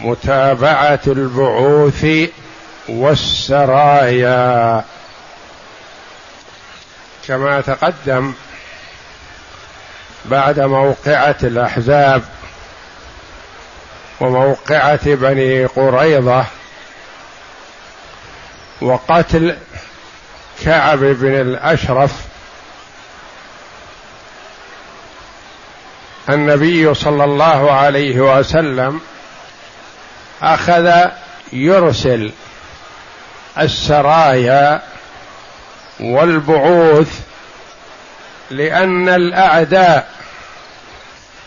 متابعة البعوث والسرايا. كما تقدم بعد موقعة الأحزاب وموقعة بني قريظة وقتل كعب بن الأشرف النبي صلى الله عليه وسلم أخذ يرسل السرايا والبعوث لأن الأعداء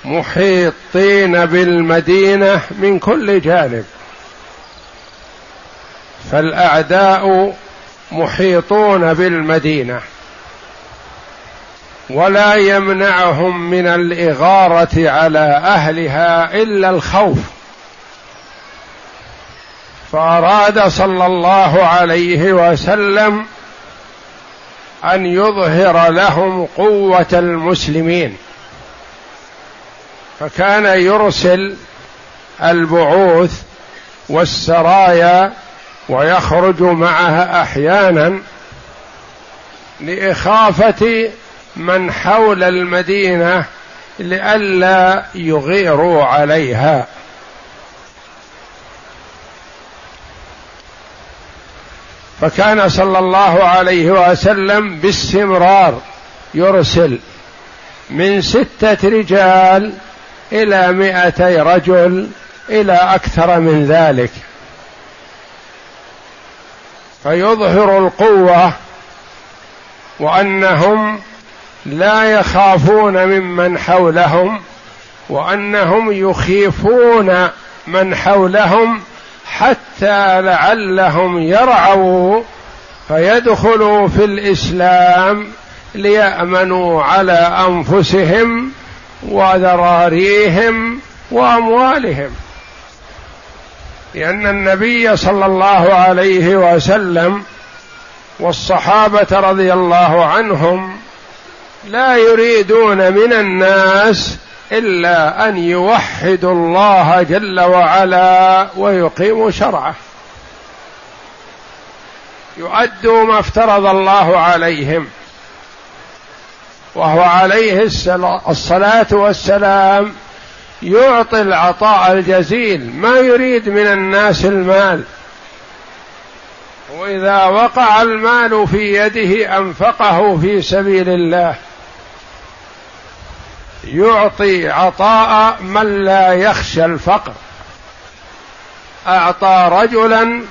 محيطين بالمدينة من كل جانب. فالأعداء محيطون بالمدينة. ولا يمنعهم من الإغارة على أهلها إلا الخوف. فأراد صلى الله عليه وسلم أن يظهر لهم قوة المسلمين. فكان يرسل البعوث والسرايا ويخرج معها أحيانا لإخافة من حول المدينة لئلا يغيروا عليها. فكان صلى الله عليه وسلم باستمرار يرسل من ستة رجال إلى مئتي رجل إلى أكثر من ذلك. فيظهر القوة وأنهم لا يخافون ممن حولهم وأنهم يخيفون من حولهم حتى لعلهم يرعوا فيدخلوا في الإسلام ليأمنوا على أنفسهم وذراريهم وأموالهم. لأن النبي صلى الله عليه وسلم والصحابة رضي الله عنهم لا يريدون من الناس إلا أن يوحدوا الله جل وعلا ويقيموا شرعه. يؤدوا ما افترض الله عليهم. وهو عليه الصلاة والسلام. يعطي العطاء الجزيل. ما يريد من الناس المال. وإذا وقع المال في يده أنفقه في سبيل الله. يعطي عطاء من لا يخشى الفقر. أعطى رجلا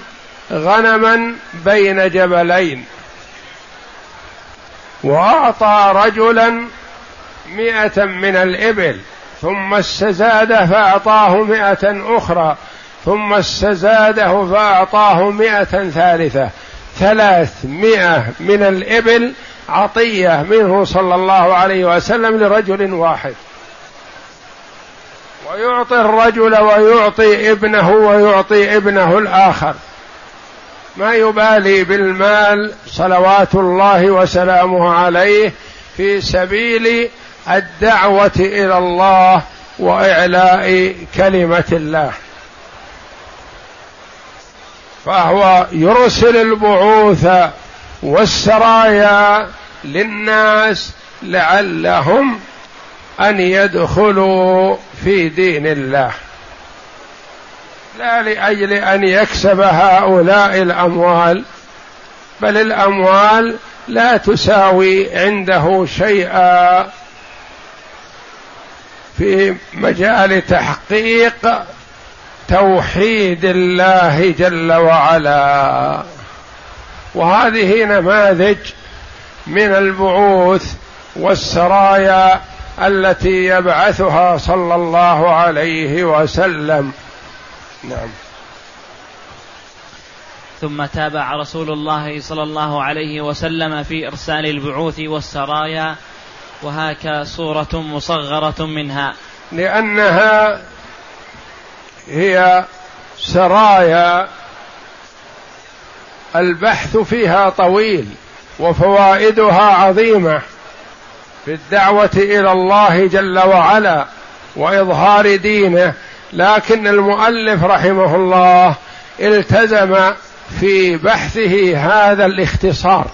غنما بين جبلين. وأعطى رجلا مائه من الإبل ثم استزاد فأعطاه مائه أخرى ثم استزاده فأعطاه مائه ثالثة. ثلاثمائة من الإبل عطية منه صلى الله عليه وسلم لرجل واحد. ويعطي الرجل ويعطي ابنه ويعطي ابنه الآخر. ما يبالي بالمال صلوات الله وسلامه عليه في سبيل الدعوة إلى الله وإعلاء كلمة الله. فهو يرسل البعوث والسرايا للناس لعلهم أن يدخلوا في دين الله. لا لأجل أن يكسب هؤلاء الأموال بل الأموال لا تساوي عنده شيئا. في مجال تحقيق توحيد الله جل وعلا. وهذه نماذج من البعوث والسرايا التي يبعثها صلى الله عليه وسلم. نعم. ثم تابع رسول الله صلى الله عليه وسلم في إرسال البعوث والسرايا وهاك صورة مصغرة منها. لأنها هي سرايا البحث فيها طويل وفوائدها عظيمة في الدعوة إلى الله جل وعلا وإظهار دينه لكن المؤلف رحمه الله التزم في بحثه هذا الاختصار.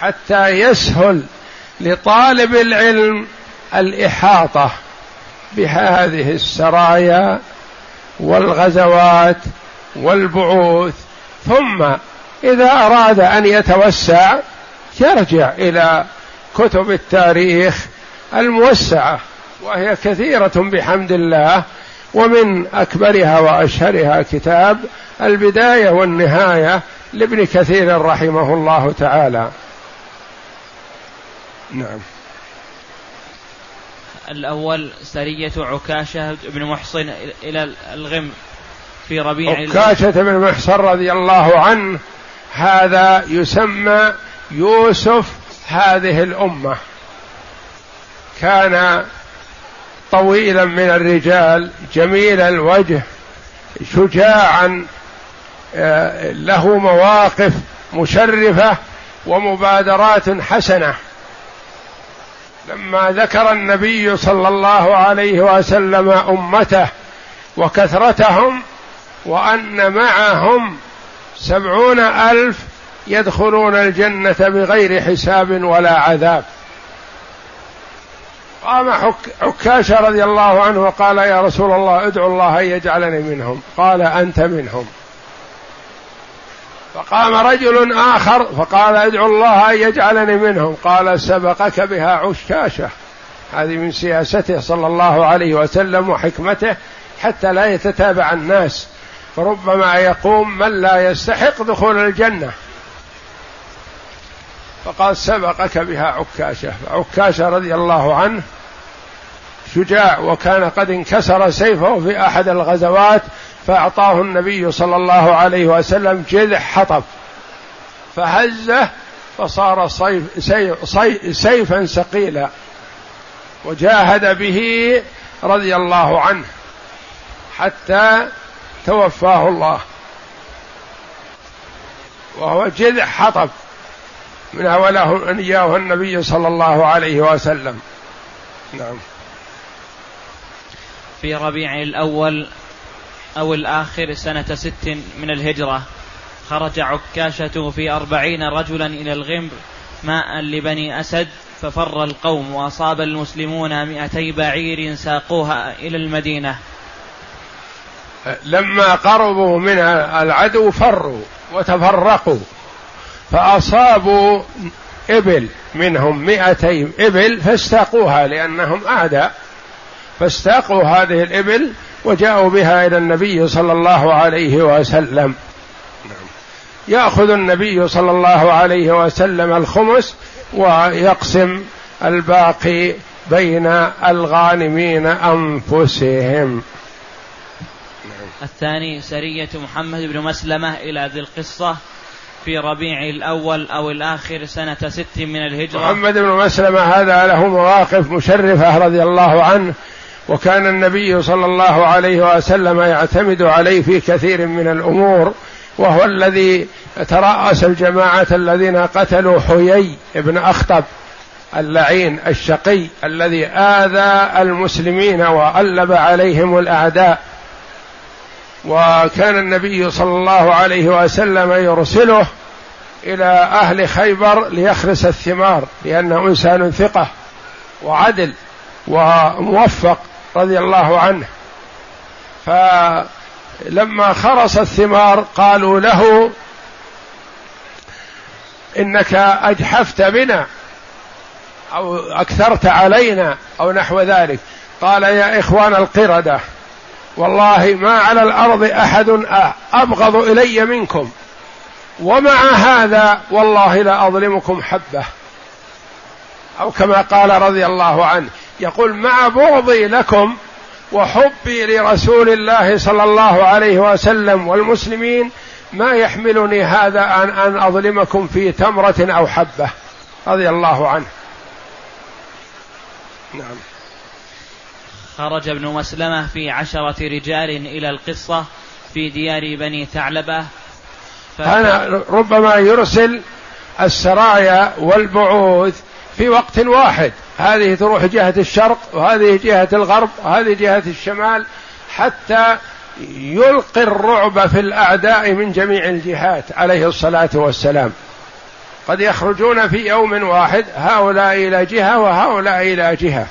حتى يسهل لطالب العلم الإحاطة بهذه السرايا والغزوات والبعوث ثم إذا أراد أن يتوسع يرجع إلى كتب التاريخ الموسعة وهي كثيرة بحمد الله ومن أكبرها وأشهرها كتاب البداية والنهاية لابن كثير رحمه الله تعالى. نعم. الأول سرية عكاشة بن محصن إلى الغم. في ربيع عكاشة بن محصن رضي الله عنه هذا يسمى يوسف هذه الأمة. كان طويلا من الرجال جميل الوجه شجاعا آه، له مواقف مشرفة ومبادرات حسنة. لما ذكر النبي صلى الله عليه وسلم أمته وكثرتهم وأن معهم سبعون ألف يدخلون الجنة بغير حساب ولا عذاب. قام عكاشه رضي الله عنه وقال يا رسول الله ادعو الله أن يجعلني منهم. قال أنت منهم. فقام رجل آخر فقال ادعو الله أن يجعلني منهم. قال سبقك بها عشاشة. هذه من سياسته صلى الله عليه وسلم وحكمته حتى لا يتتابع الناس. فربما يقوم من لا يستحق دخول الجنة. فقال سبقك بها عكاشة. عكاشة رضي الله عنه شجاع وكان قد انكسر سيفه في أحد الغزوات فأعطاه النبي صلى الله عليه وسلم جذع حطب. فهزه فصار صيف سيف سيفا ثقيلا. وجاهد به رضي الله عنه حتى توفاه الله. وهو جذع حطب. من أوله إياه النبي صلى الله عليه وسلم. نعم. في ربيع الأول أو الآخر سنة ست من الهجرة خرج عكاشة في أربعين رجلا إلى الغمر ماء لبني أسد ففر القوم وأصاب المسلمون مئتي بعير ساقوها إلى المدينة. لما قربوا من العدو فروا وتفرقوا فأصابوا إبل منهم مئتي إبل فاستاقوها لأنهم أعداء فاستاقوا هذه الإبل وجاءوا بها إلى النبي صلى الله عليه وسلم. يأخذ النبي صلى الله عليه وسلم الخمس ويقسم الباقي بين الغانمين أنفسهم. الثاني سرية محمد بن مسلمة إلى ذي القصة في ربيع الأول أو الآخر سنة ست من الهجرة. محمد بن مسلمة هذا له مواقف مشرفة رضي الله عنه وكان النبي صلى الله عليه وسلم يعتمد عليه في كثير من الأمور وهو الذي ترأس الجماعة الذين قتلوا حيي بن أخطب اللعين الشقي الذي آذى المسلمين وألب عليهم الأعداء. وكان النبي صلى الله عليه وسلم يرسله إلى أهل خيبر ليخرس الثمار لأنه إنسان ثقة وعدل وموفق رضي الله عنه. فلما خرس الثمار قالوا له إنك أجحفت بنا أو أكثرت علينا أو نحو ذلك. قال يا إخوان القردة والله ما على الأرض أحد أبغض إلي منكم. ومع هذا والله لا أظلمكم حبة. أو كما قال رضي الله عنه يقول مع بغضي لكم وحبي لرسول الله صلى الله عليه وسلم والمسلمين ما يحملني هذا أن أن أظلمكم في تمرة أو حبة. رضي الله عنه. نعم. خرج ابن مسلمة في عشرة رجال إلى القصة في ديار بني ثعلبة. كان ربما يرسل السرايا والبعوث في وقت واحد. هذه تروح جهة الشرق وهذه جهة الغرب وهذه جهة الشمال حتى يلقي الرعب في الأعداء من جميع الجهات عليه الصلاة والسلام. قد يخرجون في يوم واحد هؤلاء إلى جهة وهؤلاء إلى جهة.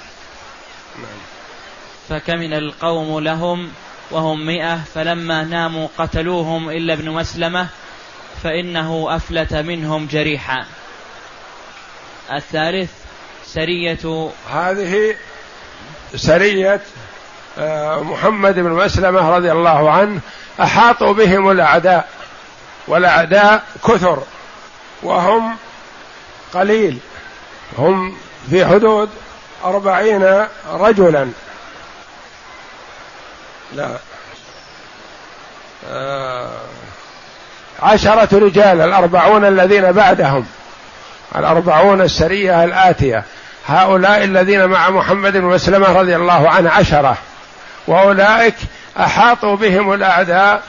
فكمن القوم لهم وهم مئة فلما ناموا قتلوهم إلا ابن مسلمة فإنه أفلت منهم جريحا. الثالث سرية هذه سرية آه، محمد بن مسلمة رضي الله عنه أحاطوا بهم الأعداء والأعداء كثر وهم قليل هم في حدود أربعين رجلا. لا. آه. عشرة رجال الأربعون الذين بعدهم الأربعون السرية الآتية. هؤلاء الذين مع محمد مسلمة رضي الله عنه عشرة. وأولئك أحاطوا بهم الأعداء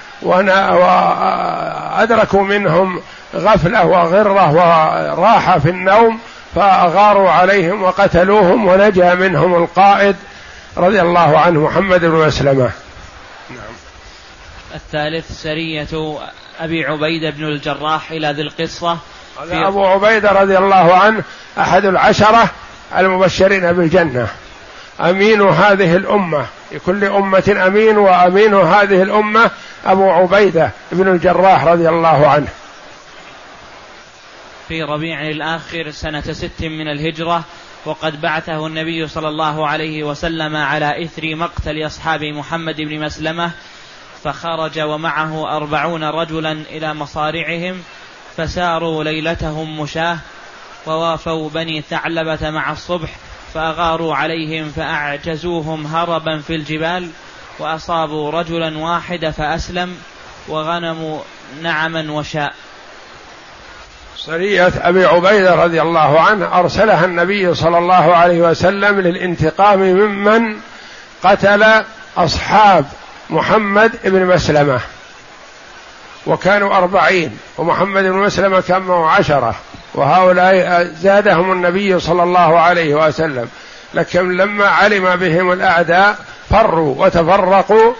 وأدركوا منهم غفلة وغرة وراحة في النوم فأغاروا عليهم وقتلوهم ونجا منهم القائد رضي الله عنه محمد بن مسلمة. نعم الثالث سرية أبي عبيدة بن الجراح إلى ذي القصة. هذا أبو عبيدة رضي الله عنه أحد العشرة المبشرين بالجنة. أمين هذه الأمة لكل أمة أمين وأمين هذه الأمة أبو عبيدة بن الجراح رضي الله عنه. في ربيع الآخر سنة ست من الهجرة وقد بعثه النبي صلى الله عليه وسلم على إثر مقتل أصحاب محمد بن مسلمة فخرج ومعه أربعون رجلا إلى مصارعهم فساروا ليلتهم مشاة ووافوا بني ثعلبة مع الصبح فأغاروا عليهم فأعجزوهم هربا في الجبال وأصابوا رجلا واحد فأسلم وغنموا نعما وشاء. سرية أبي عبيدة رضي الله عنه أرسلها النبي صلى الله عليه وسلم للانتقام ممن قتل أصحاب محمد بن مسلمة. وكانوا أربعين ومحمد بن مسلمة كان معه عشرة وهؤلاء زادهم النبي صلى الله عليه وسلم. لكن لما علم بهم الأعداء فروا وتفرقوا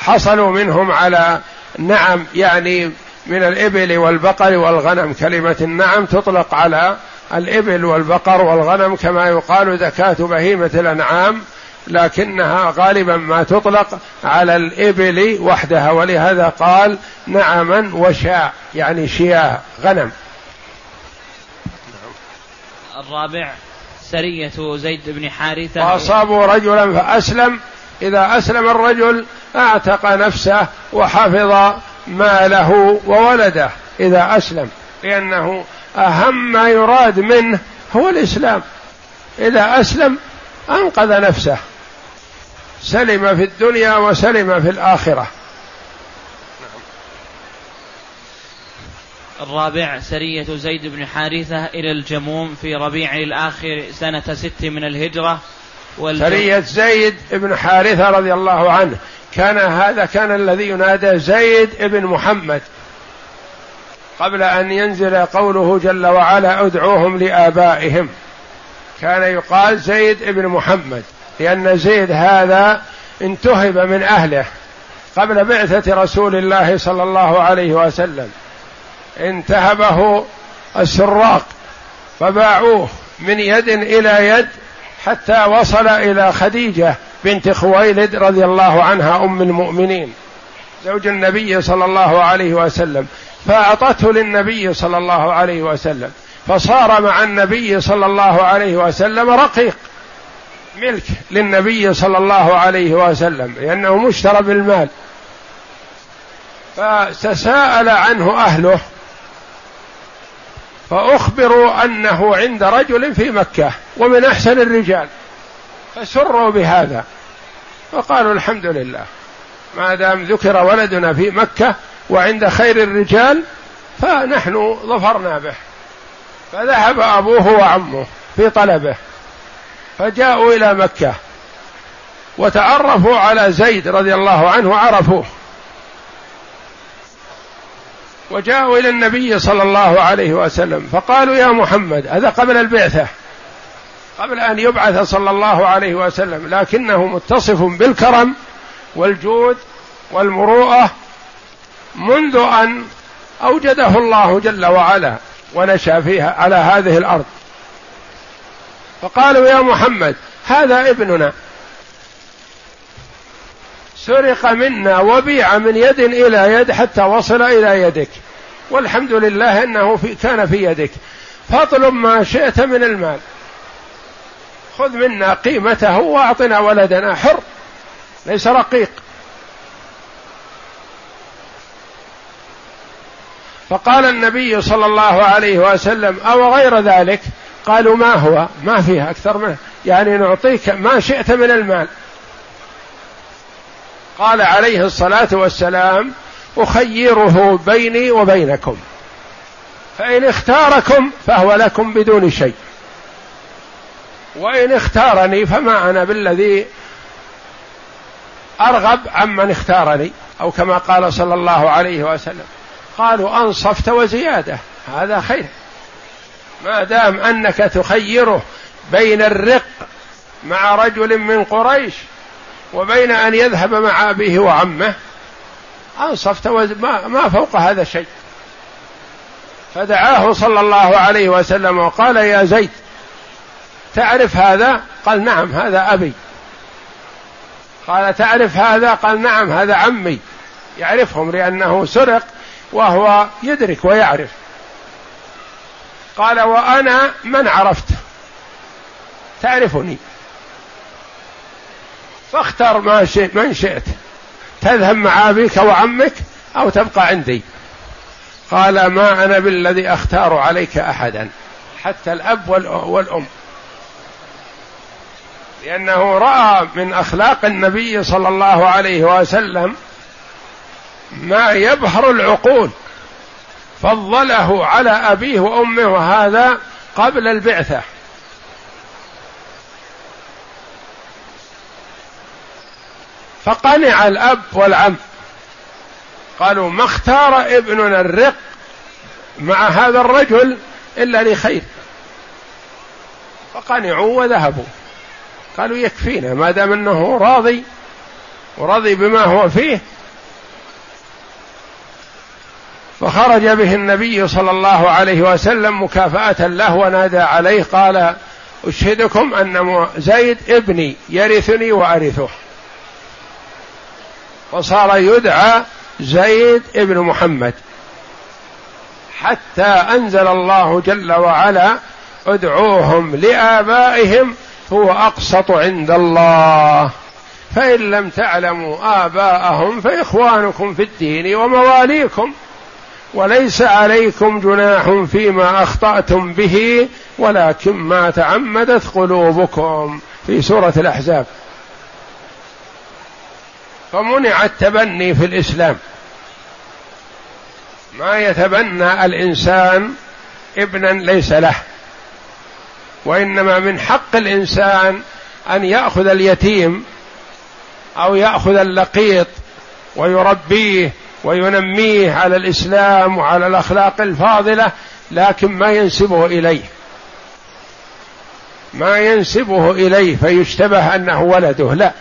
فحصلوا منهم على نعم يعني من الإبل والبقر والغنم. كلمة النعم تطلق على الإبل والبقر والغنم كما يقال زكاة بهيمة الأنعام. لكنها غالبا ما تطلق على الإبل وحدها ولهذا قال نعما وشاء يعني شياء غنم. الرابع سرية زيد بن حارثة. وأصابوا رجلا فأسلم. إذا أسلم الرجل أعتق نفسه وحفظ ماله وولده إذا أسلم لأنه أهم ما يراد منه هو الإسلام. إذا أسلم أنقذ نفسه. سلم في الدنيا وسلم في الآخرة. الرابع سرية زيد بن حارثة إلى الجموم في ربيع الآخر سنة ست من الهجرة. سرية زيد بن حارثة رضي الله عنه. كان هذا كان الذي ينادى زيد بن محمد. قبل أن ينزل قوله جل وعلا أدعوهم لآبائهم. كان يقال زيد بن محمد. لأن زيد هذا انتهب من أهله قبل بعثة رسول الله صلى الله عليه وسلم. انتهبه السراق فباعوه من يد إلى يد حتى وصل إلى خديجة بنت خويلد رضي الله عنها أم المؤمنين. زوج النبي صلى الله عليه وسلم. فأعطته للنبي صلى الله عليه وسلم. فصار مع النبي صلى الله عليه وسلم رقيق. ملك للنبي صلى الله عليه وسلم لأنه مشترى بالمال. فتساءل عنه أهله فأخبروا أنه عند رجل في مكة ومن أحسن الرجال. فسروا بهذا فقالوا الحمد لله. ما دام ذكر ولدنا في مكة وعند خير الرجال فنحن ظفرنا به. فذهب أبوه وعمه في طلبه. فجاءوا إلى مكة وتعرفوا على زيد رضي الله عنه عرفوه. وجاءوا إلى النبي صلى الله عليه وسلم فقالوا يا محمد هذا قبل البعثة قبل أن يبعث صلى الله عليه وسلم لكنه متصف بالكرم والجود والمروءة منذ أن أوجده الله جل وعلا ونشأ فيها على هذه الأرض. فقالوا يا محمد هذا ابننا. سرق منا وبيع من يد إلى يد حتى وصل إلى يدك. والحمد لله أنه في كان في يدك. فاطلب ما شئت من المال. خذ منا قيمته وأعطنا ولدنا. حر ليس رقيق. فقال النبي صلى الله عليه وسلم أو غير ذلك؟ قالوا ما هو؟ ما فيها أكثر منه يعني نعطيك ما شئت من المال. قال عليه الصلاة والسلام أخيره بيني وبينكم. فإن اختاركم فهو لكم بدون شيء. وإن اختارني فما أنا بالذي أرغب عمن اختارني أو كما قال صلى الله عليه وسلم. قالوا أنصفت وزيادة. هذا خير. ما دام أنك تخيره بين الرق مع رجل من قريش وبين أن يذهب مع أبيه وعمه أنصفت. ما, فوق هذا شيء. فدعاه صلى الله عليه وسلم وقال يا زيد تعرف هذا؟ قال نعم هذا أبي. قال تعرف هذا؟ قال نعم هذا عمي. يعرفهم لأنه سرق وهو يدرك ويعرف. قال وأنا من عرفت. تعرفني. فاختر ما شئت من شئت. تذهب مع ابيك وعمك أو تبقى عندي. قال ما أنا بالذي أختار عليك أحدا حتى الأب والأم. لأنه رأى من أخلاق النبي صلى الله عليه وسلم ما يبهر العقول. فضله على أبيه وأمه وهذا قبل البعثة. فقنع الأب والعم. قالوا ما اختار ابننا الرق مع هذا الرجل إلا لخير. فقنعوا وذهبوا. قالوا يكفينا ما دام إنه راضي ورضي بما هو فيه فخرج به النبي صلى الله عليه وسلم مكافأة له ونادى عليه قال أشهدكم أن زيد ابني يرثني وأرثه. وصار يدعى زيد ابن محمد. حتى أنزل الله جل وعلا ادعوهم لآبائهم هو أقسط عند الله. فإن لم تعلموا آباءهم فإخوانكم في الدين ومواليكم. وليس عليكم جناح فيما أخطأتم به ولكن ما تعمدت قلوبكم في سورة الأحزاب. فمنع التبني في الإسلام. ما يتبنى الإنسان ابنا ليس له وإنما من حق الإنسان أن يأخذ اليتيم أو يأخذ اللقيط ويربيه وينميه على الإسلام وعلى الأخلاق الفاضلة لكن ما ينسبه إليه. ما ينسبه إليه فيشتبه أنه ولده. لا.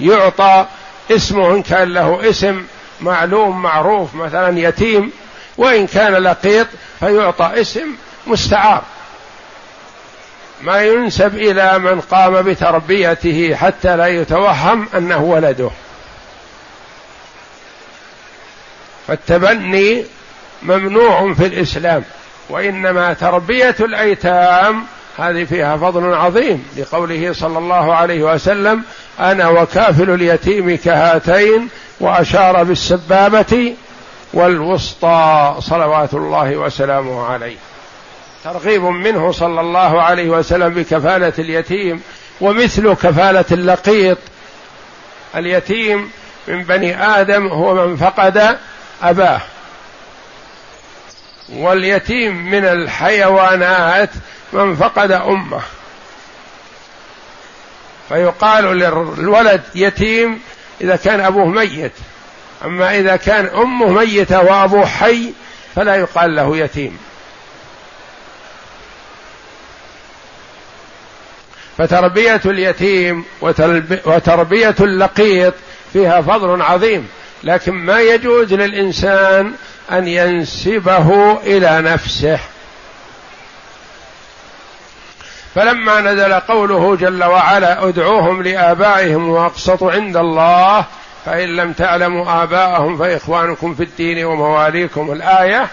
يعطى اسمه إن كان له اسم معلوم معروف مثلا يتيم وإن كان لقيط فيعطى اسم مستعار. ما ينسب إلى من قام بتربيته حتى لا يتوهم أنه ولده. فالتبني ممنوع في الإسلام وإنما تربية الأيتام هذه فيها فضل عظيم لقوله صلى الله عليه وسلم أنا وكافل اليتيم كهاتين وأشار بالسبابة والوسطى صلوات الله وسلامه عليه. ترغيب منه صلى الله عليه وسلم بكفالة اليتيم ومثل كفالة اللقيط. اليتيم من بني آدم هو من فقد أباه. واليتيم من الحيوانات من فقد أمه. فيقال للولد يتيم إذا كان أبوه ميت. أما إذا كان أمه ميتة وأبوه حي فلا يقال له يتيم. فتربية اليتيم وتربية اللقيط فيها فضل عظيم. لكن ما يجوز للإنسان أن ينسبه إلى نفسه. فلما نزل قوله جل وعلا ادعوهم لآبائهم وأقسطوا عند الله فإن لم تعلموا آباءهم فإخوانكم في الدين ومواليكم الآية.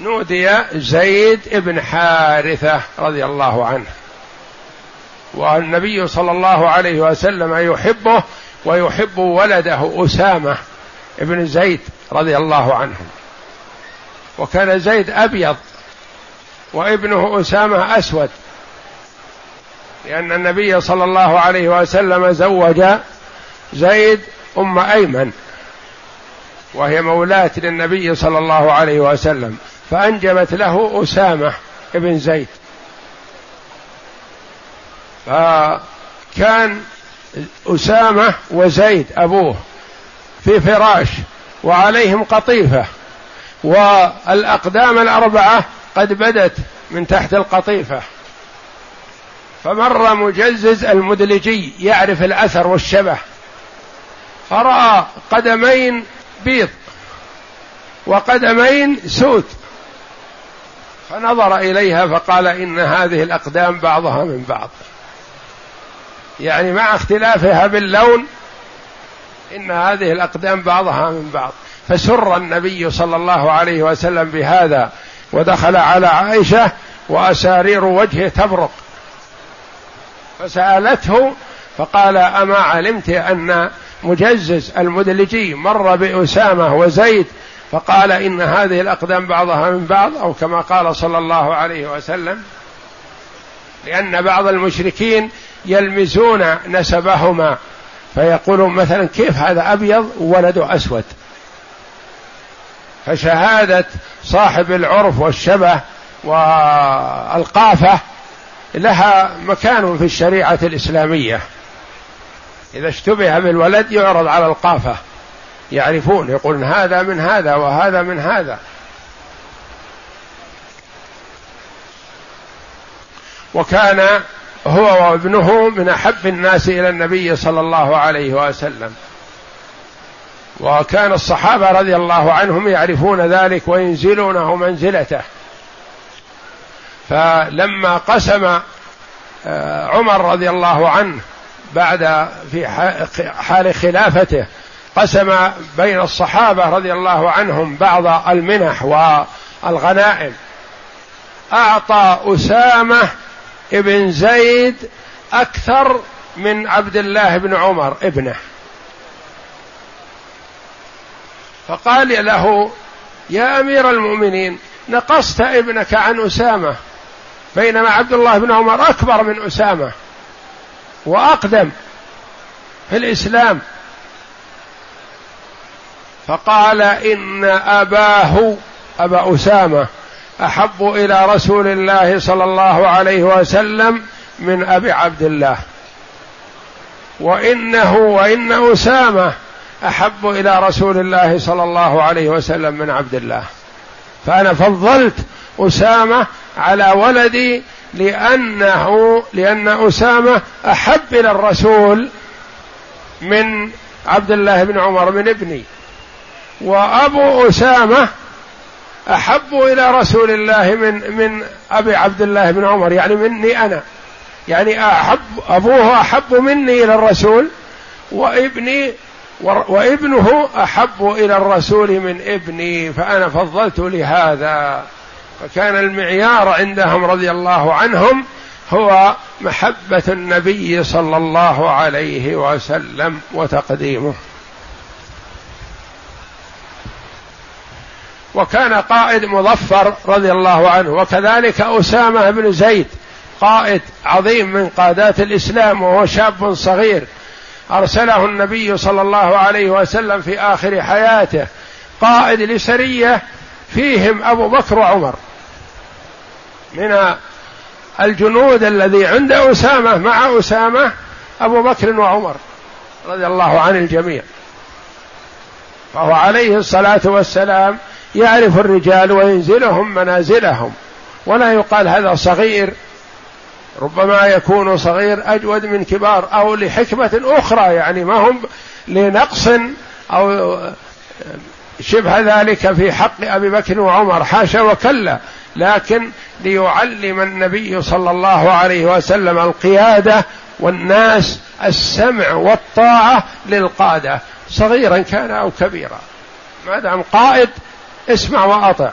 نودي زيد بن حارثة رضي الله عنه. والنبي صلى الله عليه وسلم يحبه ويحب ولده أسامة. ابن زيد رضي الله عنه. وكان زيد أبيض وابنه أسامة أسود. لأن النبي صلى الله عليه وسلم زوج زيد أم أيمن. وهي مولاة للنبي صلى الله عليه وسلم. فأنجبت له أسامة ابن زيد. فكان أسامة وزيد أبوه. في فراش وعليهم قطيفة. والأقدام الأربعة قد بدت من تحت القطيفة. فمر مجزز المدلجي يعرف الأثر والشبه. فرأى قدمين بيض وقدمين سود فنظر إليها فقال إن هذه الأقدام بعضها من بعض. يعني مع اختلافها باللون إن هذه الأقدام بعضها من بعض. فسر النبي صلى الله عليه وسلم بهذا ودخل على عائشة وأسارير وجهه تبرق. فسألته فقال أما علمت أن مجزز المدلجي مر بأسامة وزيد؟ فقال إن هذه الأقدام بعضها من بعض أو كما قال صلى الله عليه وسلم لأن بعض المشركين يلمزون نسبهما. فيقولون مثلا كيف هذا أبيض وولده أسود؟ فشهادة صاحب العرف والشبه والقافة لها مكان في الشريعة الإسلامية. إذا اشتبه بالولد يعرض على القافة. يعرفون يقولون هذا من هذا وهذا من هذا. وكان هو وابنه من أحب الناس إلى النبي صلى الله عليه وسلم. وكان الصحابة رضي الله عنهم يعرفون ذلك وينزلونه منزلته. فلما قسم آه، عمر رضي الله عنه بعد في حال خلافته قسم بين الصحابة رضي الله عنهم بعض المنح والغنائم. أعطى أسامة ابن زيد أكثر من عبد الله بن عمر ابنه. فقال له يا أمير المؤمنين نقصت ابنك عن أسامة بينما عبد الله بن عمر أكبر من أسامة وأقدم في الإسلام. فقال إن أباه أبا أسامة أحب إلى رسول الله صلى الله عليه وسلم من أبي عبد الله. وإنه وإن أسامة أحب إلى رسول الله صلى الله عليه وسلم من عبد الله. فأنا فضلت أسامة على ولدي لأنه لأن أسامة أحب إلى الرسول من عبد الله بن عمر من ابني. وأبو أسامة أحب إلى رسول الله من من أبي عبد الله بن عمر يعني مني أنا. يعني أحب أبوه أحب مني إلى الرسول وابني وابنه أحب إلى الرسول من ابني فأنا فضلت لهذا. فكان المعيار عندهم رضي الله عنهم هو محبة النبي صلى الله عليه وسلم وتقديمه. وكان قائد مظفر رضي الله عنه وكذلك أسامة بن زيد قائد عظيم من قادات الإسلام وهو شاب صغير. أرسله النبي صلى الله عليه وسلم في آخر حياته قائد لسرية فيهم أبو بكر وعمر. من الجنود الذي عند أسامة مع أسامة أبو بكر وعمر رضي الله عن الجميع. فهو عليه الصلاة والسلام يعرف الرجال وينزلهم منازلهم. ولا يقال هذا صغير. ربما يكون صغير أجود من كبار أو لحكمة أخرى يعني ما هم لنقص أو شبه ذلك في حق أبي بكر وعمر حاشا وكلا. لكن ليعلم النبي صلى الله عليه وسلم القيادة والناس السمع والطاعة للقادة صغيرا كان أو كبيرا. ما دام قائد اسمع وأطع.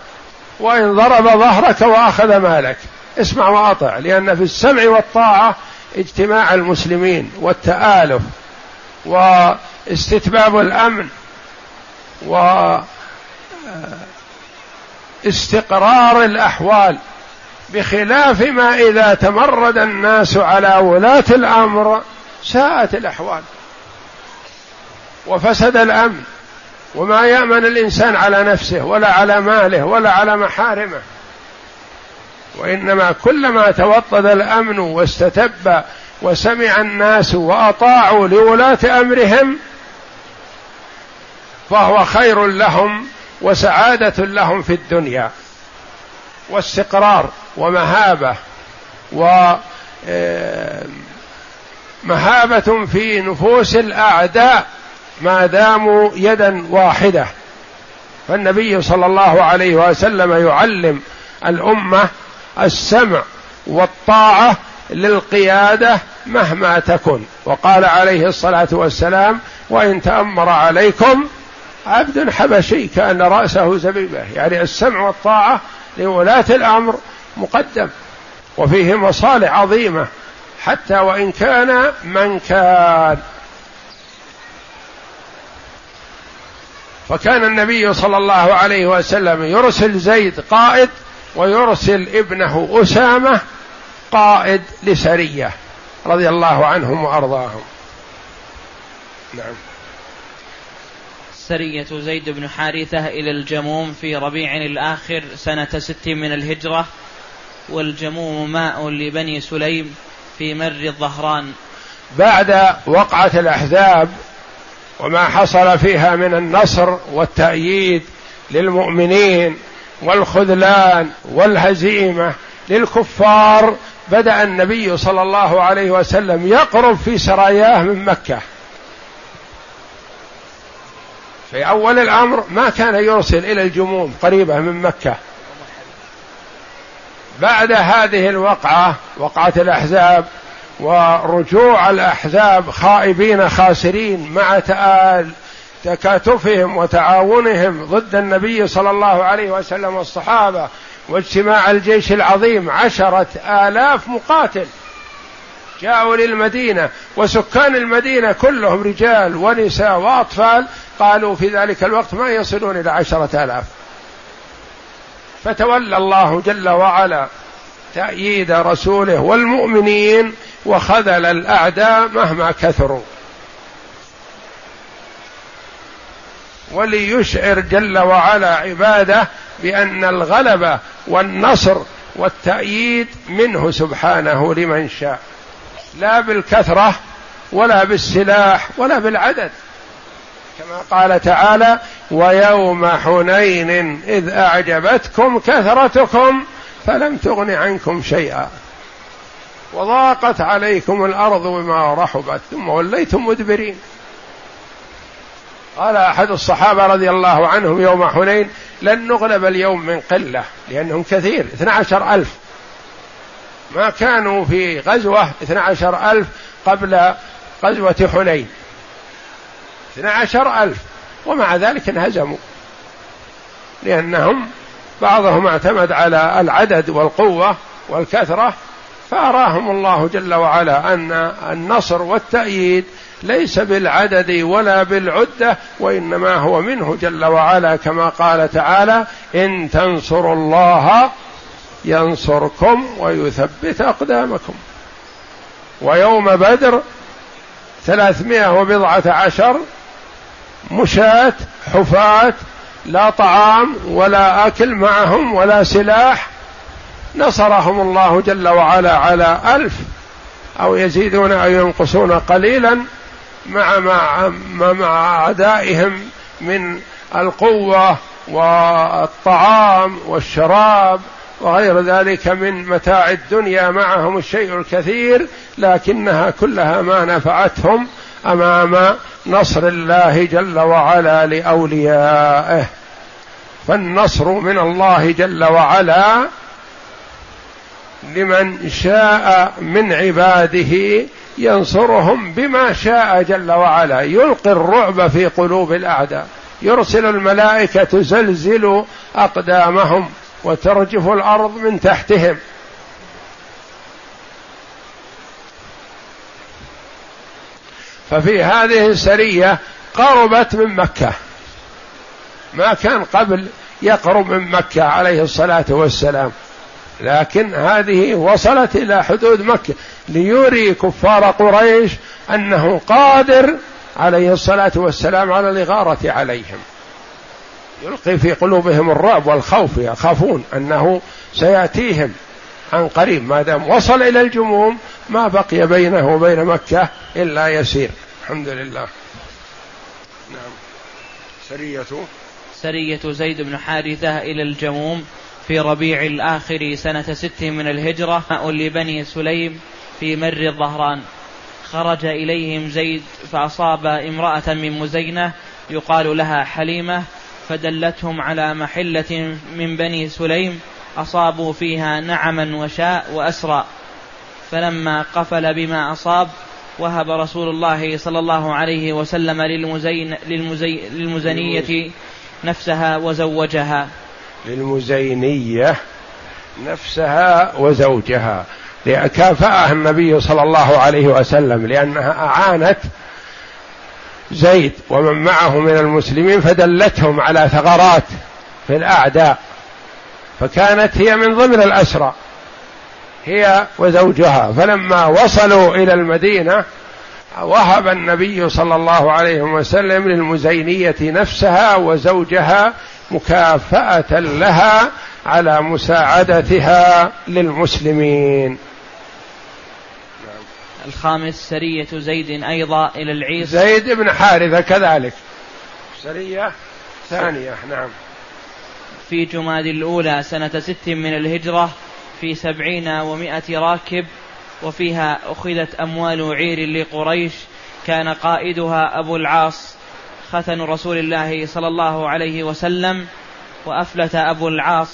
وإن ضرب ظهرك وأخذ مالك. اسمع وأطع. لأن في السمع والطاعة اجتماع المسلمين والتآلف واستتباب الأمن و استقرار الأحوال بخلاف ما إذا تمرد الناس على ولاة الأمر ساءت الأحوال وفسد الأمن. وما يأمن الإنسان على نفسه ولا على ماله ولا على محارمه. وإنما كلما توطد الأمن واستتب وسمع الناس وأطاعوا لولاة أمرهم فهو خير لهم وسعادة لهم في الدنيا. واستقرار ومهابة و مهابة في نفوس الأعداء ما داموا يدا واحدة. فالنبي صلى الله عليه وسلم يعلم الأمة السمع والطاعة للقيادة مهما تكن. وقال عليه الصلاة والسلام وإن تأمر عليكم عبد حبشي كأن رأسه زبيبة. يعني السمع والطاعة لولاة الأمر مقدم. وفيه مصالح عظيمة. حتى وإن كان من كان. فكان النبي صلى الله عليه وسلم يرسل زيد قائد ويرسل ابنه أسامة قائد لسرية رضي الله عنهم وأرضاهم. نعم. سرية زيد بن حارثة إلى الجموم في ربيع الآخر سنة ست من الهجرة والجموم ماء لبني سليم في مر الظهران. بعد وقعة الأحزاب وما حصل فيها من النصر والتأييد للمؤمنين والخذلان والهزيمة للكفار بدأ النبي صلى الله عليه وسلم يقرب في سراياه من مكة. في أول الأمر ما كان يرسل إلى الجموم قريبة من مكة. بعد هذه الوقعة وقعة الأحزاب ورجوع الأحزاب خائبين خاسرين مع تآل تكاتفهم وتعاونهم ضد النبي صلى الله عليه وسلم والصحابة واجتماع الجيش العظيم عشرة آلاف مقاتل. جاءوا للمدينة وسكان المدينة كلهم رجال ونساء وأطفال قالوا في ذلك الوقت ما يصلون إلى عشرة آلاف. فتولى الله جل وعلا تأييد رسوله والمؤمنين وخذل الأعداء مهما كثروا. وليشعر جل وعلا عباده بأن الغلبة والنصر والتأييد منه سبحانه لمن شاء. لا بالكثرة ولا بالسلاح ولا بالعدد. كما قال تعالى ويوم حنين إذ أعجبتكم كثرتكم فلم تغن عنكم شيئا. وضاقت عليكم الأرض بما رحبت ثم وليتم مدبرين. قال أحد الصحابة رضي الله عنهم يوم حنين لن نغلب اليوم من قلة لأنهم كثير اثنى عشر ألف. ما كانوا في اثنى عشر ألف قبل غزوة حنين. اثنى عشر ألف ومع ذلك انهزموا. لأنهم بعضهم اعتمد على العدد والقوة والكثرة فأراهم الله جل وعلا أن النصر والتأييد ليس بالعدد ولا بالعدة وإنما هو منه جل وعلا كما قال تعالى إن تنصروا الله ينصركم ويثبت أقدامكم. ويوم بدر ثلاثمائة وبضعة عشر مشاة حفاة لا طعام ولا أكل معهم ولا سلاح نصرهم الله جل وعلا على ألف أو يزيدون أو ينقصون قليلا مع مع, مع أعدائهم من القوة والطعام والشراب وغير ذلك من متاع الدنيا معهم الشيء الكثير لكنها كلها ما نفعتهم أمام نصر الله جل وعلا لأوليائه. فالنصر من الله جل وعلا لمن شاء من عباده ينصرهم بما شاء جل وعلا. يلقي الرعب في قلوب الأعداء. يرسل الملائكة تزلزل أقدامهم وترجف الأرض من تحتهم. ففي هذه السرية قربت من مكة. ما كان قبل يقرب من مكة عليه الصلاة والسلام. لكن هذه وصلت إلى حدود مكة ليري كفار قريش أنه قادر عليه الصلاة والسلام على الإغارة عليهم. يلقي في قلوبهم الرعب والخوف يخافون أنه سيأتيهم عن قريب. ما دام وصل إلى الجموم ما بقي بينه وبين مكة إلا يسير. الحمد لله. نعم. سرية. سرية زيد بن حارثة إلى الجموم. في ربيع الآخر سنة ست من الهجرة لبني سليم في مر الظهران. خرج إليهم زيد فأصاب امرأة من مزينة يقال لها حليمة فدلتهم على محلة من بني سليم أصابوا فيها نعما وشاء وأسرى. فلما قفل بما أصاب وهب رسول الله صلى الله عليه وسلم للمزين للمزي للمزنية نفسها وزوجها. للمزينية نفسها وزوجها كافأها النبي صلى الله عليه وسلم لأنها أعانت زيد ومن معه من المسلمين فدلتهم على ثغرات في الأعداء فكانت هي من ضمن الأسرى هي وزوجها. فلما وصلوا إلى المدينة وهب النبي صلى الله عليه وسلم للمزينية نفسها وزوجها مكافأة لها على مساعدتها للمسلمين. الخامس سرية زيد أيضا إلى العيص زيد بن حارثة كذلك. سرية ثانية نعم. في جماد الأولى سنة ست من الهجرة في سبعين ومائة راكب وفيها أخذت أموال عير لقريش كان قائدها أبو العاص ختن رسول الله صلى الله عليه وسلم وأفلت أبو العاص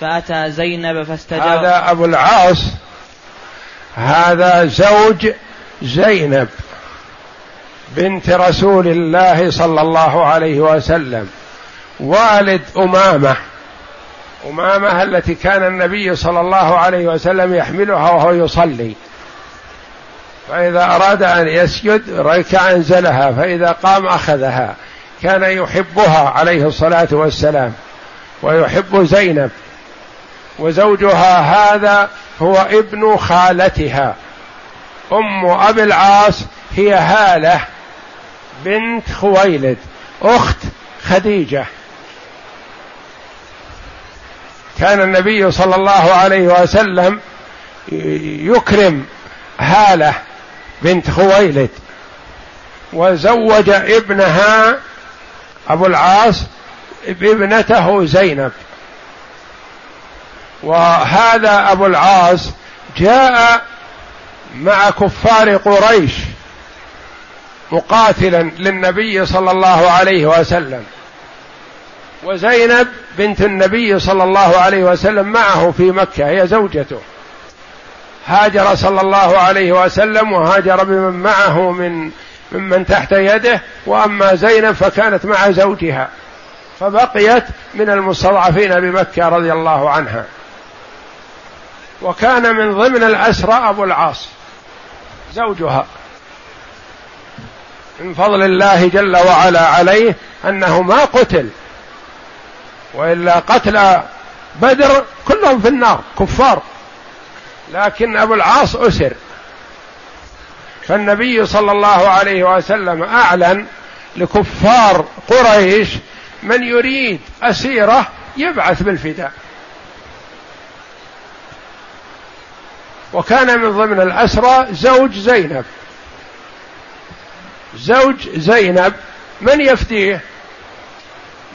فأتى زينب فاستجاب. هذا أبو العاص هذا زوج زينب بنت رسول الله صلى الله عليه وسلم والد أمامة. أمامة التي كان النبي صلى الله عليه وسلم يحملها وهو يصلي. فإذا أراد أن يسجد ركع أنزلها فإذا قام أخذها. كان يحبها عليه الصلاة والسلام ويحب زينب. وزوجها هذا هو ابن خالتها. أم أبي العاص هي هالة بنت خويلد أخت خديجة. كان النبي صلى الله عليه وسلم يكرم هالة بنت خويلد وزوج ابنها أبو العاص بابنته زينب. وهذا أبو العاص جاء مع كفار قريش مقاتلا للنبي صلى الله عليه وسلم. وزينب بنت النبي صلى الله عليه وسلم معه في مكة هي زوجته. هاجر صلى الله عليه وسلم وهاجر بمن معه من ممن تحت يده وأما زينب فكانت مع زوجها فبقيت من المستضعفين بمكة رضي الله عنها. وكان من ضمن الأسرى أبو العاص زوجها. من فضل الله جل وعلا عليه أنه ما قتل وإلا قتل بدر كلهم في النار كفار. لكن أبو العاص أسر. فالنبي صلى الله عليه وسلم أعلن لكفار قريش من يريد أسيرة يبعث بالفداء. وكان من ضمن الأسرى زوج زينب. زوج زينب من يفتيه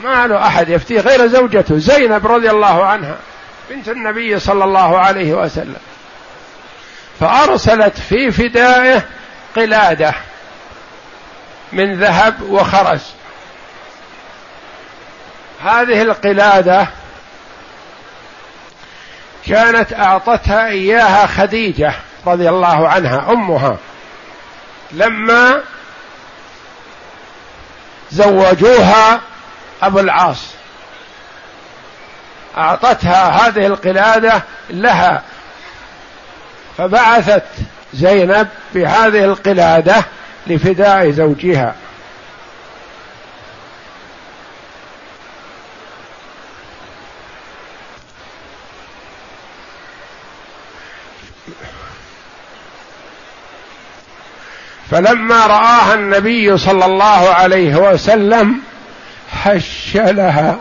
ما له أحد يفتيه غير زوجته زينب رضي الله عنها بنت النبي صلى الله عليه وسلم. فأرسلت في فدائه قلادة من ذهب وخرز. هذه القلادة كانت أعطتها إياها خديجة رضي الله عنها أمها. لما زوجوها أبو العاص. أعطتها هذه القلادة لها. فبعثت زينب بهذه القلادة لفداء زوجها. فلما رآها النبي صلى الله عليه وسلم حش لها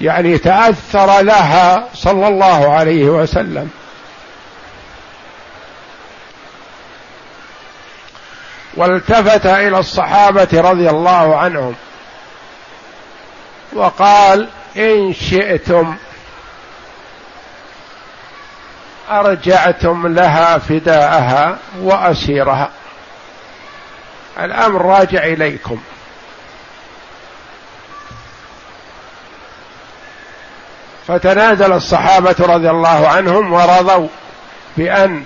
يعني تأثر لها صلى الله عليه وسلم. والتفت إلى الصحابة رضي الله عنهم وقال إن شئتم أرجعتم لها فداءها وأسيرها. الأمر راجع إليكم. فتنازل الصحابة رضي الله عنهم ورضوا بأن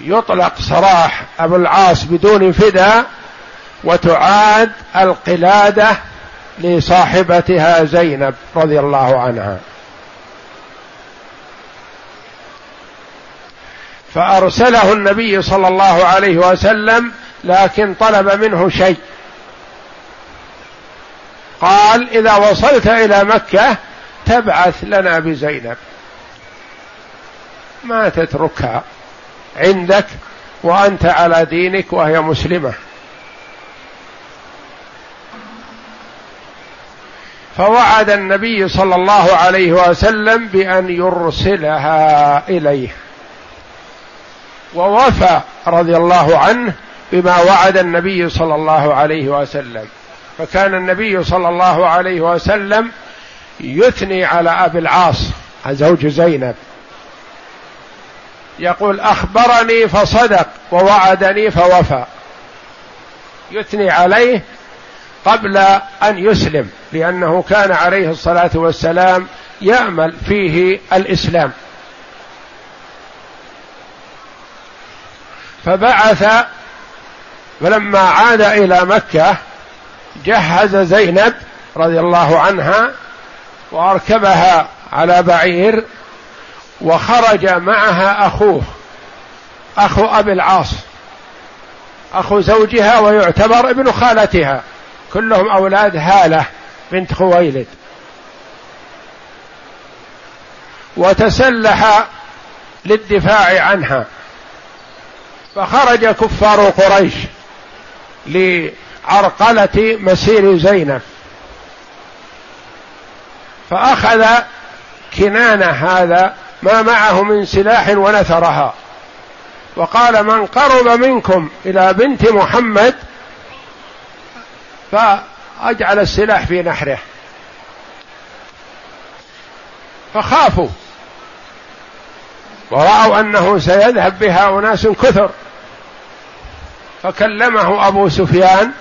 يطلق سراح أبو العاص بدون فداء وتعاد القلادة لصاحبتها زينب رضي الله عنها. فأرسله النبي صلى الله عليه وسلم لكن طلب منه شيء. قال إذا وصلت إلى مكة تبعث لنا بزينب. ما تتركها عندك وأنت على دينك وهي مسلمة. فوعد النبي صلى الله عليه وسلم بأن يرسلها إليه. ووفى رضي الله عنه بما وعد النبي صلى الله عليه وسلم. فكان النبي صلى الله عليه وسلم يثني على ابي العاص زوج زينب. يقول أخبرني فصدق ووعدني فوفى. يثني عليه قبل أن يسلم لأنه كان عليه الصلاة والسلام يأمل فيه الإسلام. فبعث فلما عاد إلى مكة جهز زينب رضي الله عنها وأركبها على بعير وخرج معها أخوه أخو أبي العاص أخو زوجها ويعتبر ابن خالتها كلهم أولاد هالة بنت خويلد. وتسلح للدفاع عنها. فخرج كفار قريش لعرقلة مسير زينب. فأخذ كنانة هذا ما معه من سلاح ونثرها. وقال من قرب منكم إلى بنت محمد فأجعل السلاح في نحره. فخافوا. ورأوا أنه سيذهب بها أناس كثر. فكلمه أبو سفيان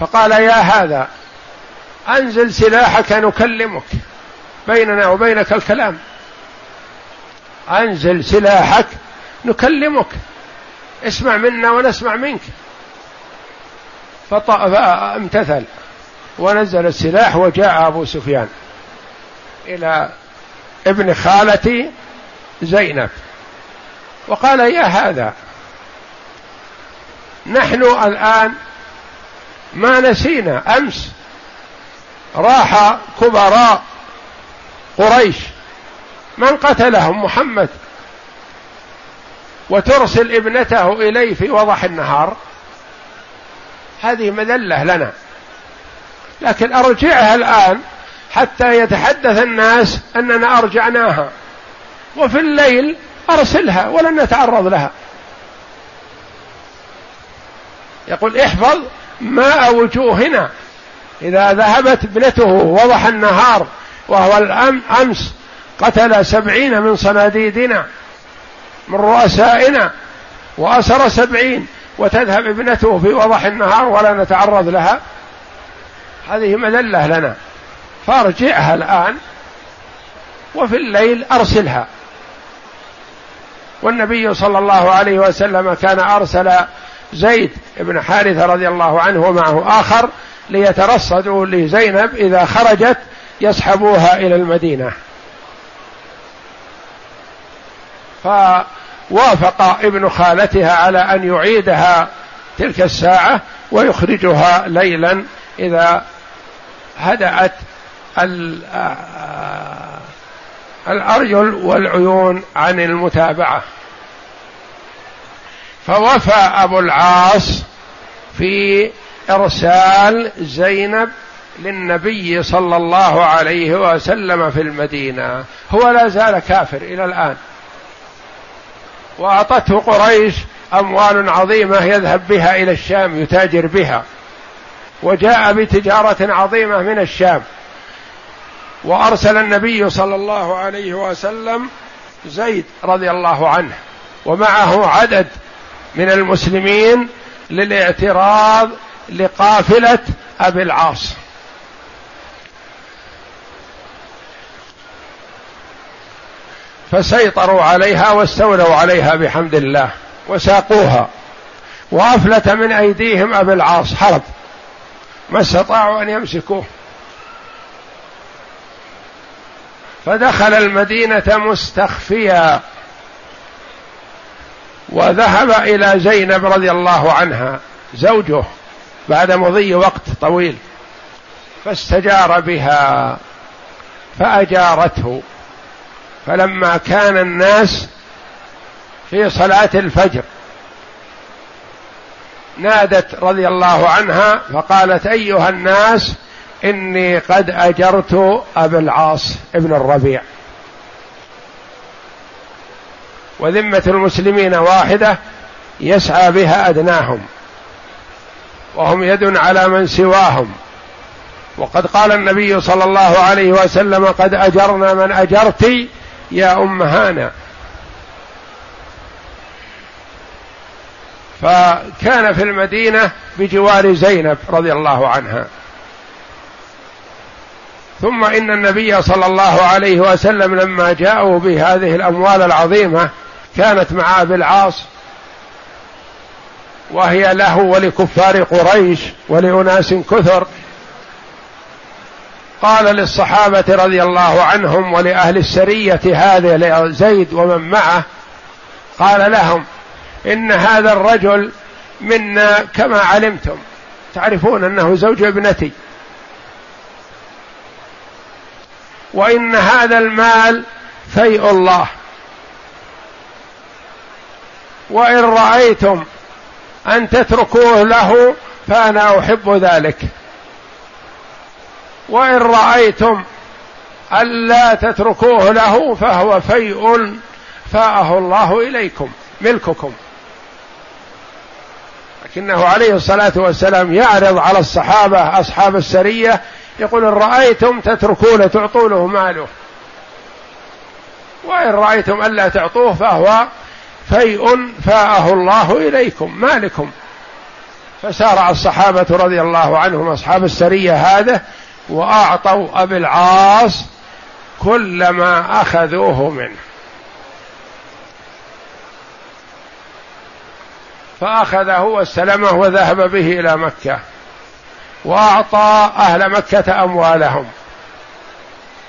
فقال يا هذا أنزل سلاحك نكلمك بيننا وبينك الكلام. أنزل سلاحك نكلمك. اسمع منا ونسمع منك. فامتثل ونزل السلاح وجاء أبو سفيان إلى ابن خالتي زينب. وقال يا هذا نحن الآن ما نسينا أمس راح كبراء قريش. من قتلهم؟ محمد. وترسل ابنته إليه في وضح النهار. هذه مذلة لنا. لكن أرجعها الآن حتى يتحدث الناس أننا أرجعناها. وفي الليل أرسلها ولن نتعرض لها. يقول احفظ ماء وجوهنا إذا ذهبت ابنته وضح النهار وهو الأمس قتل سبعين من صناديدنا من رؤسائنا وأسر سبعين وتذهب ابنته في وضح النهار ولا نتعرض لها. هذه مذلة لنا. فارجعها الآن وفي الليل أرسلها. والنبي صلى الله عليه وسلم كان أرسل زيد بن حارثة رضي الله عنه ومعه آخر ليترصدوا لزينب إذا خرجت يسحبوها إلى المدينة. فوافق ابن خالتها على أن يعيدها تلك الساعة ويخرجها ليلا إذا هدأت الأرجل والعيون عن المتابعة. فوفى أبو العاص في إرسال زينب للنبي صلى الله عليه وسلم في المدينة. هو لا زال كافر إلى الآن. وأعطته قريش أموال عظيمة يذهب بها إلى الشام يتاجر بها. وجاء بتجارة عظيمة من الشام. وأرسل النبي صلى الله عليه وسلم زيد رضي الله عنه. ومعه عدد من المسلمين للاعتراض لقافلة أبي العاص. فسيطروا عليها واستولوا عليها بحمد الله وساقوها. وأفلت من أيديهم أبي العاص. حرب. ما استطاعوا أن يمسكوه. فدخل المدينة مستخفيا. وذهب إلى زينب رضي الله عنها زوجه بعد مضي وقت طويل فاستجار بها فأجارته. فلما كان الناس في صلاة الفجر نادت رضي الله عنها فقالت أيها الناس إني قد أجرت ابا العاص ابن الربيع. وذمة المسلمين واحدة يسعى بها أدناهم وهم يد على من سواهم. وقد قال النبي صلى الله عليه وسلم قد أجرنا من أجرت يا أم هانا. فكان في المدينة بجوار زينب رضي الله عنها. ثم إن النبي صلى الله عليه وسلم لما جاءوا بهذه الأموال العظيمة كانت مع ابي العاص وهي له ولكفار قريش ولأناس كثر. قال للصحابة رضي الله عنهم ولأهل السرية هذه لزيد ومن معه قال لهم إن هذا الرجل منا كما علمتم. تعرفون أنه زوج ابنتي. وإن هذا المال فيء الله. وإن رأيتم أن تتركوه له فأنا أحب ذلك. وإن رأيتم الا تتركوه له فهو فيء فاءه الله إليكم ملككم. لكنه عليه الصلاة والسلام يعرض على الصحابة أصحاب السرية يقول إن رأيتم تتركون تعطونه ماله. وإن رأيتم الا تعطوه فهو فيء فاءه الله إليكم مالكم. فسارع الصحابة رضي الله عنهم أصحاب السرية هذا وأعطوا أبي العاص كل ما أخذوه منه. فأخذه واستلمه وذهب به إلى مكة وأعطى أهل مكة أموالهم.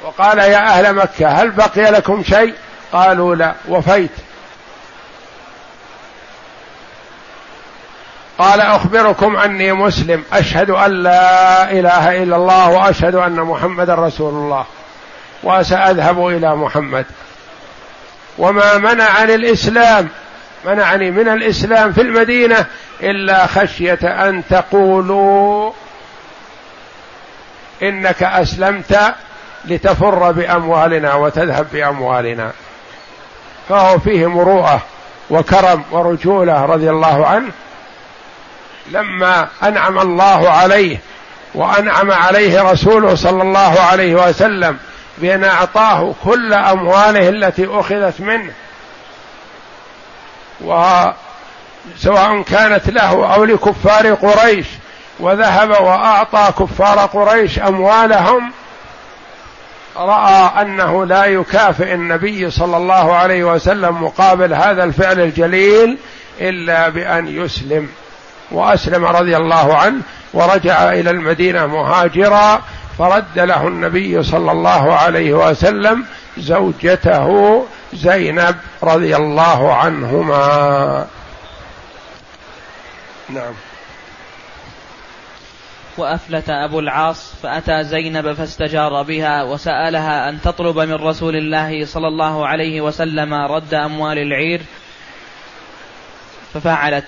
وقال يا أهل مكة هل بقي لكم شيء؟ قالوا لا. وفيت. قال أخبركم أني مسلم. أشهد أن لا إله إلا الله وأشهد أن محمدا رسول الله. وسأذهب إلى محمد. وما منعني الإسلام. منعني من الإسلام في المدينة إلا خشية أن تقولوا إنك أسلمت لتفر بأموالنا وتذهب بأموالنا. فهو فيه مروءة وكرم ورجولة رضي الله عنه. لما أنعم الله عليه وأنعم عليه رسوله صلى الله عليه وسلم بأن أعطاه كل أمواله التي أخذت منه وسواء كانت له أو لكفار قريش وذهب وأعطى كفار قريش أموالهم رأى أنه لا يكافئ النبي صلى الله عليه وسلم مقابل هذا الفعل الجليل إلا بأن يسلم. وأسلم رضي الله عنه ورجع إلى المدينة مهاجرا فرد له النبي صلى الله عليه وسلم زوجته زينب رضي الله عنهما. نعم. وأفلت أبو العاص فأتى زينب فاستجار بها وسألها أن تطلب من رسول الله صلى الله عليه وسلم رد أموال العير ففعلت.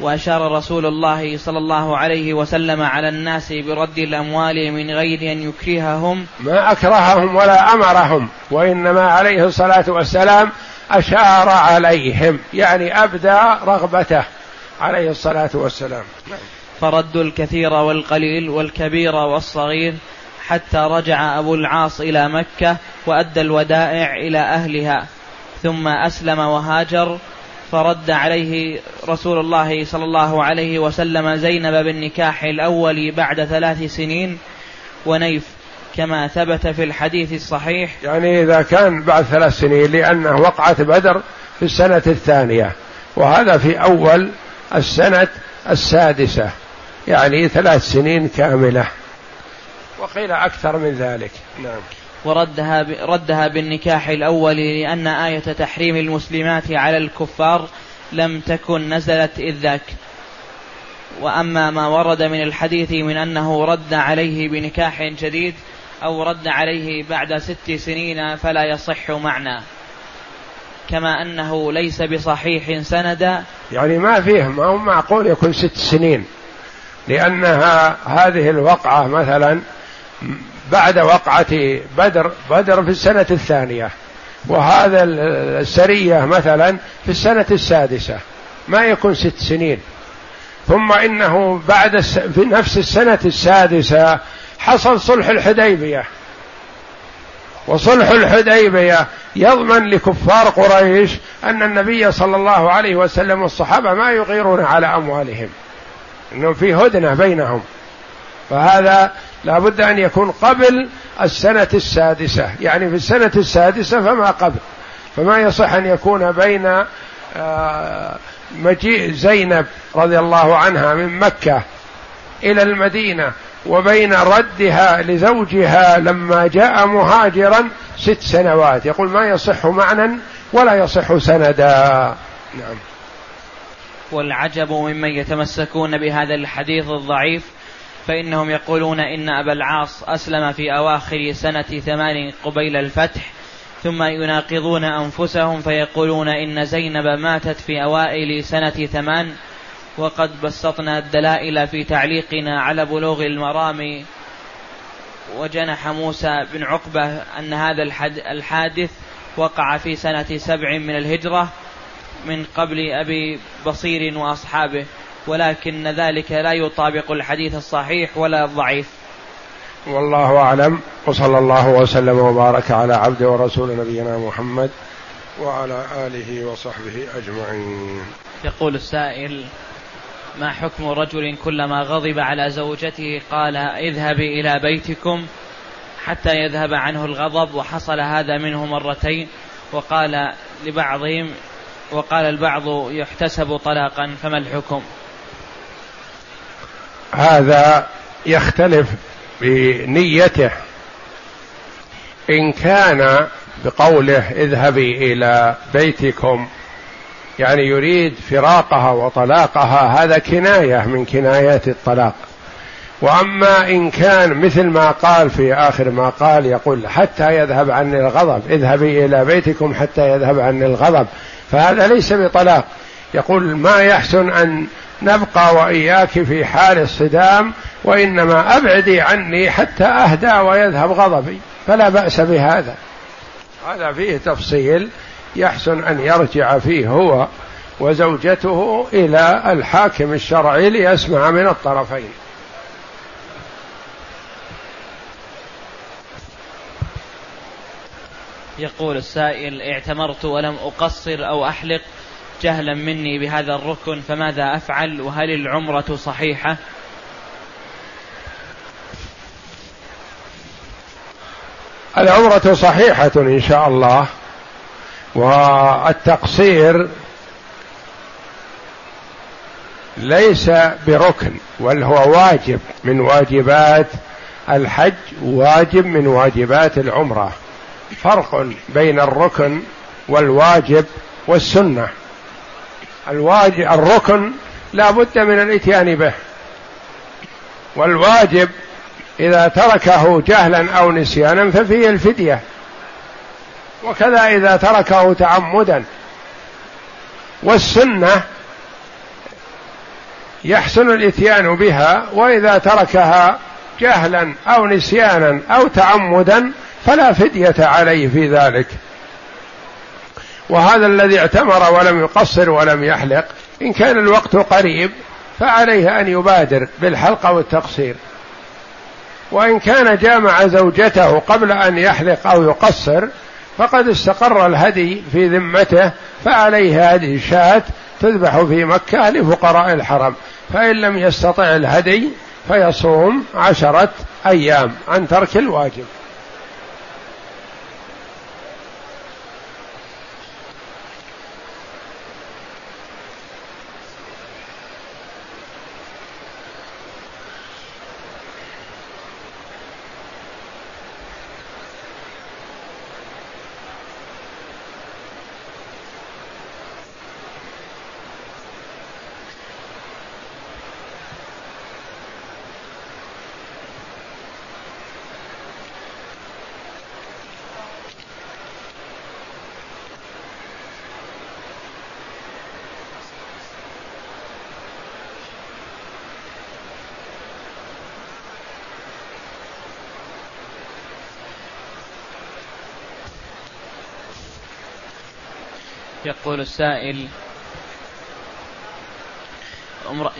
وأشار رسول الله صلى الله عليه وسلم على الناس برد الأموال من غير أن يكرههم. ما أكرههم ولا أمرهم وإنما عليه الصلاة والسلام أشار عليهم يعني أبدى رغبته عليه الصلاة والسلام. فردوا الكثير والقليل والكبير والصغير حتى رجع أبو العاص إلى مكة وأدى الودائع إلى أهلها ثم أسلم وهاجر فرد عليه رسول الله صلى الله عليه وسلم زينب بالنكاح الأول بعد ثلاث سنين ونيف كما ثبت في الحديث الصحيح. يعني إذا كان بعد ثلاث سنين لأنه وقعت بدر في السنة الثانية وهذا في أول السنة السادسة يعني ثلاث سنين كاملة. وقيل أكثر من ذلك. نعم. وردها ردها بالنكاح الأول لأن آية تحريم المسلمات على الكفار لم تكن نزلت إذ ذاك. وأما ما ورد من الحديث من أنه رد عليه بنكاح جديد أو رد عليه بعد ست سنين فلا يصح معنى. كما أنه ليس بصحيح سندا يعني ما فيه ما هو معقول يكون ست سنين. لأنها هذه الوقعة مثلا بعد وقعة بدر بدر في السنة الثانية. وهذا السرية مثلا في السنة السادسة. ما يكون ست سنين. ثم إنه بعد في نفس السنة السادسة حصل صلح الحديبية. وصلح الحديبية يضمن لكفار قريش أن النبي صلى الله عليه وسلم والصحابة ما يغيرون على أموالهم. انه في هدنة بينهم. فهذا لابد أن يكون قبل السنة السادسة. يعني في السنة السادسة فما قبل. فما يصح أن يكون بين آه، مجيء زينب رضي الله عنها من مكة إلى المدينة وبين ردها لزوجها لما جاء مهاجرا ست سنوات. يقول ما يصح معنى ولا يصح سندا. نعم. والعجب ممن يتمسكون بهذا الحديث الضعيف فإنهم يقولون إن أبا العاص أسلم في أواخر سنة ثمان قبيل الفتح ثم يناقضون أنفسهم فيقولون إن زينب ماتت في أوائل سنة ثمان وقد بسطنا الدلائل في تعليقنا على بلوغ المرام. وجنح موسى بن عقبة أن هذا الحادث وقع في سنة سبع من الهجرة من قبل أبي بصير وأصحابه. ولكن ذلك لا يطابق الحديث الصحيح ولا الضعيف. والله أعلم. وصلى الله وسلم وبارك على عبد ورسول نبينا محمد وعلى آله وصحبه أجمعين. يقول السائل ما حكم رجل كلما غضب على زوجته قال اذهبي إلى بيتكم حتى يذهب عنه الغضب وحصل هذا منه مرتين وقال لبعضهم وقال البعض يحتسب طلاقا فما الحكم؟ هذا يختلف بنيته. إن كان بقوله اذهبي إلى بيتكم يعني يريد فراقها وطلاقها هذا كناية من كنايات الطلاق. وأما إن كان مثل ما قال في آخر ما قال يقول حتى يذهب عني الغضب اذهبي إلى بيتكم حتى يذهب عني الغضب فهذا ليس بطلاق. يقول ما يحسن أن نبقى وإياك في حال الصدام وإنما أبعدي عني حتى أهدى ويذهب غضبي فلا بأس بهذا. هذا فيه تفصيل يحسن أن يرجع فيه هو وزوجته إلى الحاكم الشرعي ليسمع من الطرفين. يقول السائل اعتمرت ولم أقصر أو أحلق جهلا مني بهذا الركن فماذا أفعل؟ وهل العمرة صحيحة؟ العمرة صحيحة إن شاء الله والتقصير ليس بركن بل هو واجب من واجبات الحج واجب من واجبات العمرة. فرق بين الركن والواجب والسنة. الواجب الركن لا بد من الاتيان به. والواجب إذا تركه جهلا أو نسيانا ففيه الفدية. وكذا إذا تركه تعمدا. والسنة يحسن الاتيان بها وإذا تركها جهلا أو نسيانا أو تعمدا فلا فدية عليه في ذلك. وهذا الذي اعتمر ولم يقصر ولم يحلق إن كان الوقت قريب فعليه أن يبادر بالحلق أو التقصير وإن كان جامع زوجته قبل أن يحلق أو يقصر فقد استقر الهدي في ذمته فعليه هذه شاة تذبح في مكة لفقراء الحرم. فإن لم يستطع الهدي فيصوم عشرة أيام عن ترك الواجب. يقول السائل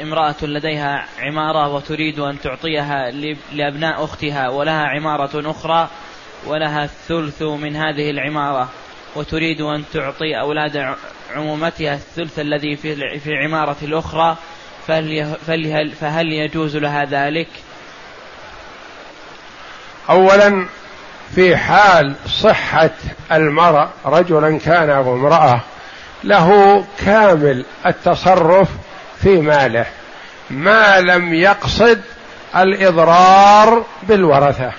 امرأة لديها عمارة وتريد أن تعطيها لأبناء أختها ولها عمارة أخرى ولها الثلث من هذه العمارة وتريد أن تعطي أولاد عمومتها الثلث الذي في العمارة الأخرى فهل, فهل يجوز لها ذلك؟ أولا في حال صحة المرء رجلا كان أو امرأة له كامل التصرف في ماله ما لم يقصد الإضرار بالورثة.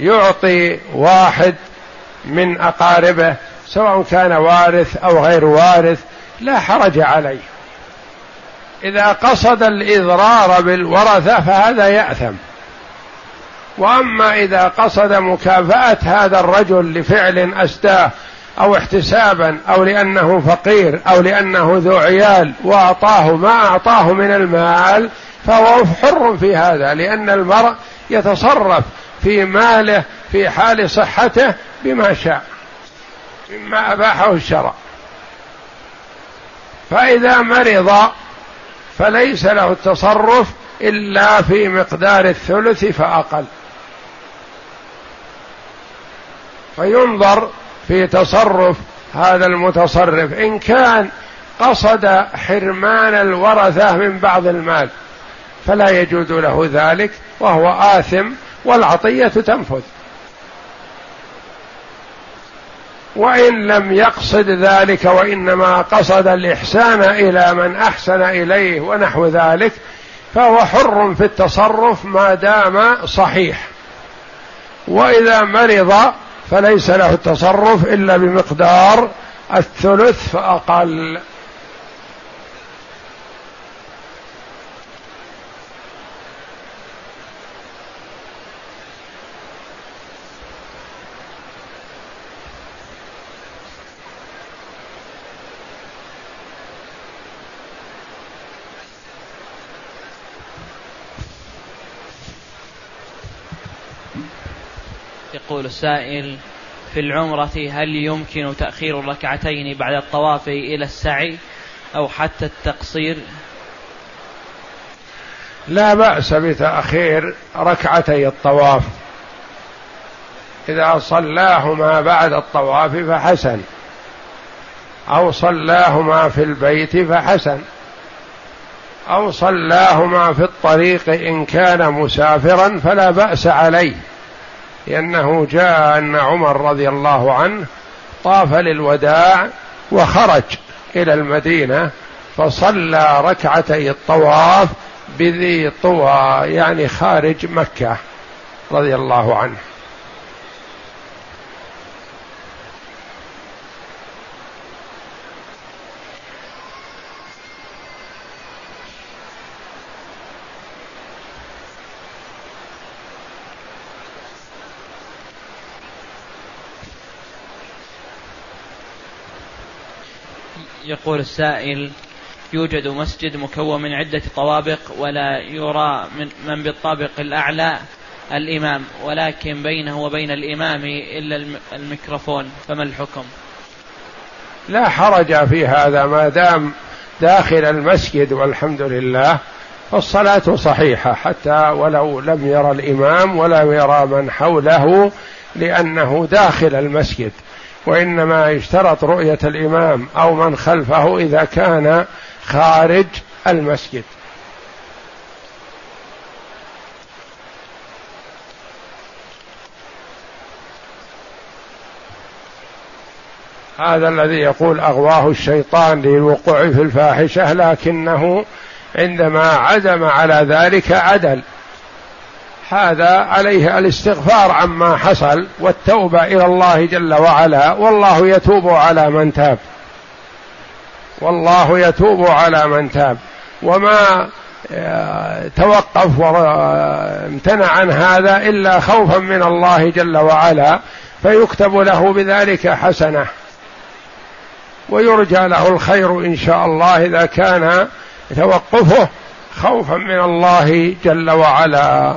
يعطي واحد من أقاربه سواء كان وارث أو غير وارث لا حرج عليه. إذا قصد الإضرار بالورثة فهذا يأثم. وأما إذا قصد مكافأة هذا الرجل لفعل أسداه أو احتسابا أو لأنه فقير أو لأنه ذو عيال وأعطاه ما أعطاه من المال فهو حر في هذا لأن المرء يتصرف في ماله في حال صحته بما شاء مما أباحه الشرع. فإذا مرض فليس له التصرف إلا في مقدار الثلث فأقل. فينظر في تصرف هذا المتصرف. إن كان قصد حرمان الورثة من بعض المال فلا يجوز له ذلك وهو آثم والعطية تنفذ. وإن لم يقصد ذلك وإنما قصد الإحسان إلى من أحسن إليه ونحو ذلك فهو حر في التصرف ما دام صحيح. وإذا مرض فليس له التصرف إلا بمقدار الثلث فأقل. يقول السائل في العمرة هل يمكن تأخير الركعتين بعد الطواف إلى السعي أو حتى التقصير؟ لا بأس بتأخير ركعتي الطواف. إذا صلاهما بعد الطواف فحسن. أو صلاهما في البيت فحسن. أو صلاهما في الطريق إن كان مسافرا فلا بأس عليه. لأنه جاء أن عمر رضي الله عنه طاف للوداع وخرج إلى المدينة فصلى ركعتي الطواف بذي طوى يعني خارج مكة رضي الله عنه. يقول السائل يوجد مسجد مكون من عدة طوابق ولا يرى من, من بالطابق الأعلى الإمام ولكن بينه وبين الإمام إلا الميكروفون فما الحكم؟ لا حرج في هذا ما دام داخل المسجد والحمد لله فالصلاة صحيحة حتى ولو لم يرى الإمام ولا يرى من حوله لأنه داخل المسجد. وإنما يشترط رؤية الإمام أو من خلفه إذا كان خارج المسجد. هذا الذي يقول أغواه الشيطان للوقوع في الفاحشة لكنه عندما عزم على ذلك عدل. هذا عليه الاستغفار عما حصل والتوبة إلى الله جل وعلا. والله يتوب على من تاب. والله يتوب على من تاب. وما آه، توقف وامتنع عن هذا إلا خوفا من الله جل وعلا. فيكتب له بذلك حسنة. ويرجى له الخير إن شاء الله إذا كان توقفه خوفا من الله جل وعلا.